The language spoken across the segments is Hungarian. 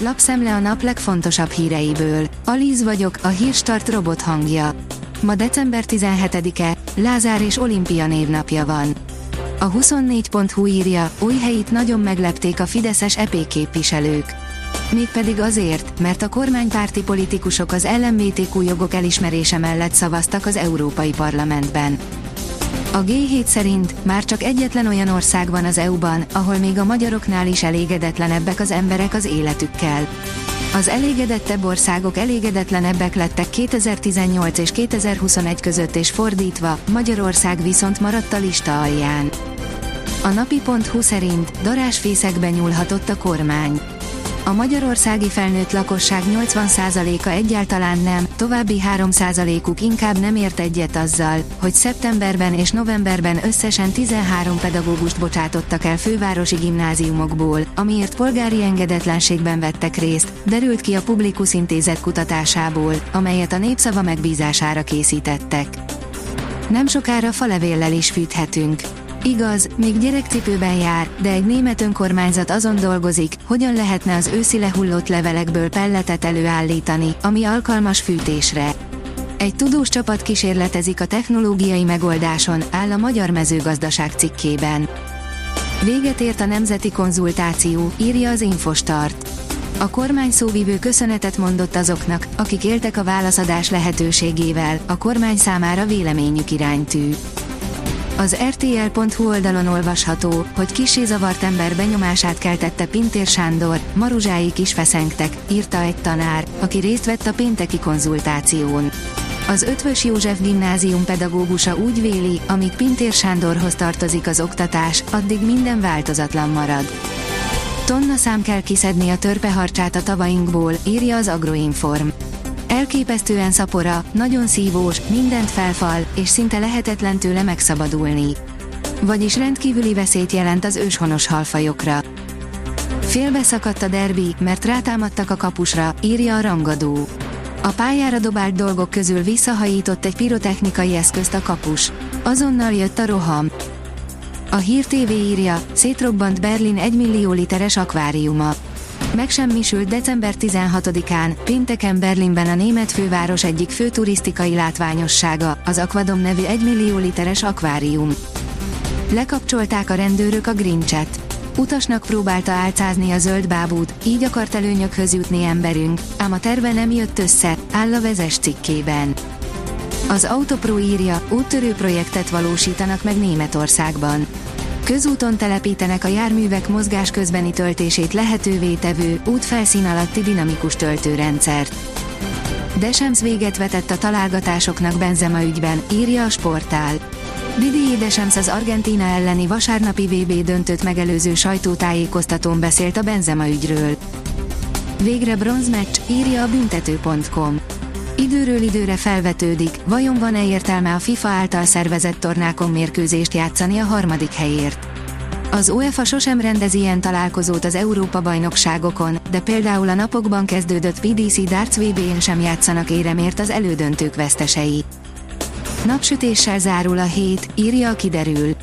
lapszemle a nap legfontosabb híreiből. Alíz vagyok, a hírstart robot hangja. Ma december 17-e, Lázár és Olimpia névnapja van. A 24.hu írja, új helyit nagyon meglepték a Fideszes EP képviselők. Mégpedig azért, mert a kormánypárti politikusok az LMBTQ jogok elismerése mellett szavaztak az Európai Parlamentben. A G7 szerint már csak egyetlen olyan ország van az EU-ban, ahol még a magyaroknál is elégedetlenebbek az emberek az életükkel. Az elégedettebb országok elégedetlenebbek lettek 2018 és 2021 között és fordítva, Magyarország viszont maradt a lista alján. A napi.hu szerint darásfészekbe nyúlhatott a kormány. A magyarországi felnőtt lakosság 80%-a egyáltalán nem, további 3%-uk inkább nem ért egyet azzal, hogy szeptemberben és novemberben összesen 13 pedagógust bocsátottak el fővárosi gimnáziumokból, amiért polgári engedetlenségben vettek részt, derült ki a Publikus Intézet kutatásából, amelyet a népszava megbízására készítettek. Nem sokára falevéllel is fűthetünk. Igaz, még gyerekcipőben jár, de egy német önkormányzat azon dolgozik, hogyan lehetne az őszi lehullott levelekből pelletet előállítani, ami alkalmas fűtésre. Egy tudós csapat kísérletezik a technológiai megoldáson, áll a Magyar Mezőgazdaság cikkében. Véget ért a nemzeti konzultáció, írja az Infostart. A kormány szóvivő köszönetet mondott azoknak, akik éltek a válaszadás lehetőségével, a kormány számára véleményük iránytű. Az RTL.hu oldalon olvasható, hogy kisé zavart ember benyomását keltette Pintér Sándor, maruzsáik is feszengtek, írta egy tanár, aki részt vett a pénteki konzultáción. Az Ötvös József gimnázium pedagógusa úgy véli, amíg Pintér Sándorhoz tartozik az oktatás, addig minden változatlan marad. Tonna szám kell kiszedni a törpeharcsát a tavainkból, írja az Agroinform. Elképesztően szapora, nagyon szívós, mindent felfal, és szinte lehetetlen tőle megszabadulni. Vagyis rendkívüli veszélyt jelent az őshonos halfajokra. Félbeszakadt a derbi, mert rátámadtak a kapusra, írja a rangadó. A pályára dobált dolgok közül visszahajított egy pirotechnikai eszközt a kapus. Azonnal jött a roham. A Hír TV írja, szétrobbant Berlin 1 millió literes akváriuma. Megsemmisült december 16-án, pénteken Berlinben a német főváros egyik fő turisztikai látványossága, az Aquadom nevű 1 millió literes akvárium. Lekapcsolták a rendőrök a Grincset. Utasnak próbálta álcázni a zöld bábút, így akart előnyökhöz jutni emberünk, ám a terve nem jött össze, áll a vezes cikkében. Az Autopro írja, úttörő projektet valósítanak meg Németországban közúton telepítenek a járművek mozgás közbeni töltését lehetővé tevő, útfelszín alatti dinamikus töltőrendszert. Desems véget vetett a találgatásoknak Benzema ügyben, írja a sportál. Didier Desems az Argentína elleni vasárnapi VB döntőt megelőző sajtótájékoztatón beszélt a Benzema ügyről. Végre bronzmeccs, írja a büntető.com. Időről időre felvetődik, vajon van-e értelme a FIFA által szervezett tornákon mérkőzést játszani a harmadik helyért. Az UEFA sosem rendez ilyen találkozót az Európa-bajnokságokon, de például a napokban kezdődött PDC Darts VB-n sem játszanak éremért az elődöntők vesztesei. Napsütéssel zárul a hét, írja a kiderül.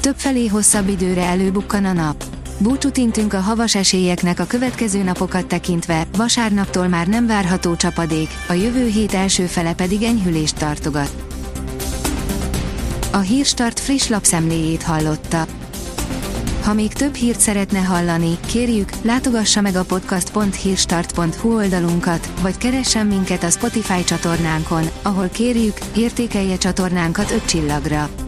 Többfelé hosszabb időre előbukkan a nap. Búcsút a havas esélyeknek a következő napokat tekintve, vasárnaptól már nem várható csapadék, a jövő hét első fele pedig enyhülést tartogat. A Hírstart friss lapszemléjét hallotta. Ha még több hírt szeretne hallani, kérjük, látogassa meg a podcast.hírstart.hu oldalunkat, vagy keressen minket a Spotify csatornánkon, ahol kérjük, értékelje csatornánkat 5 csillagra.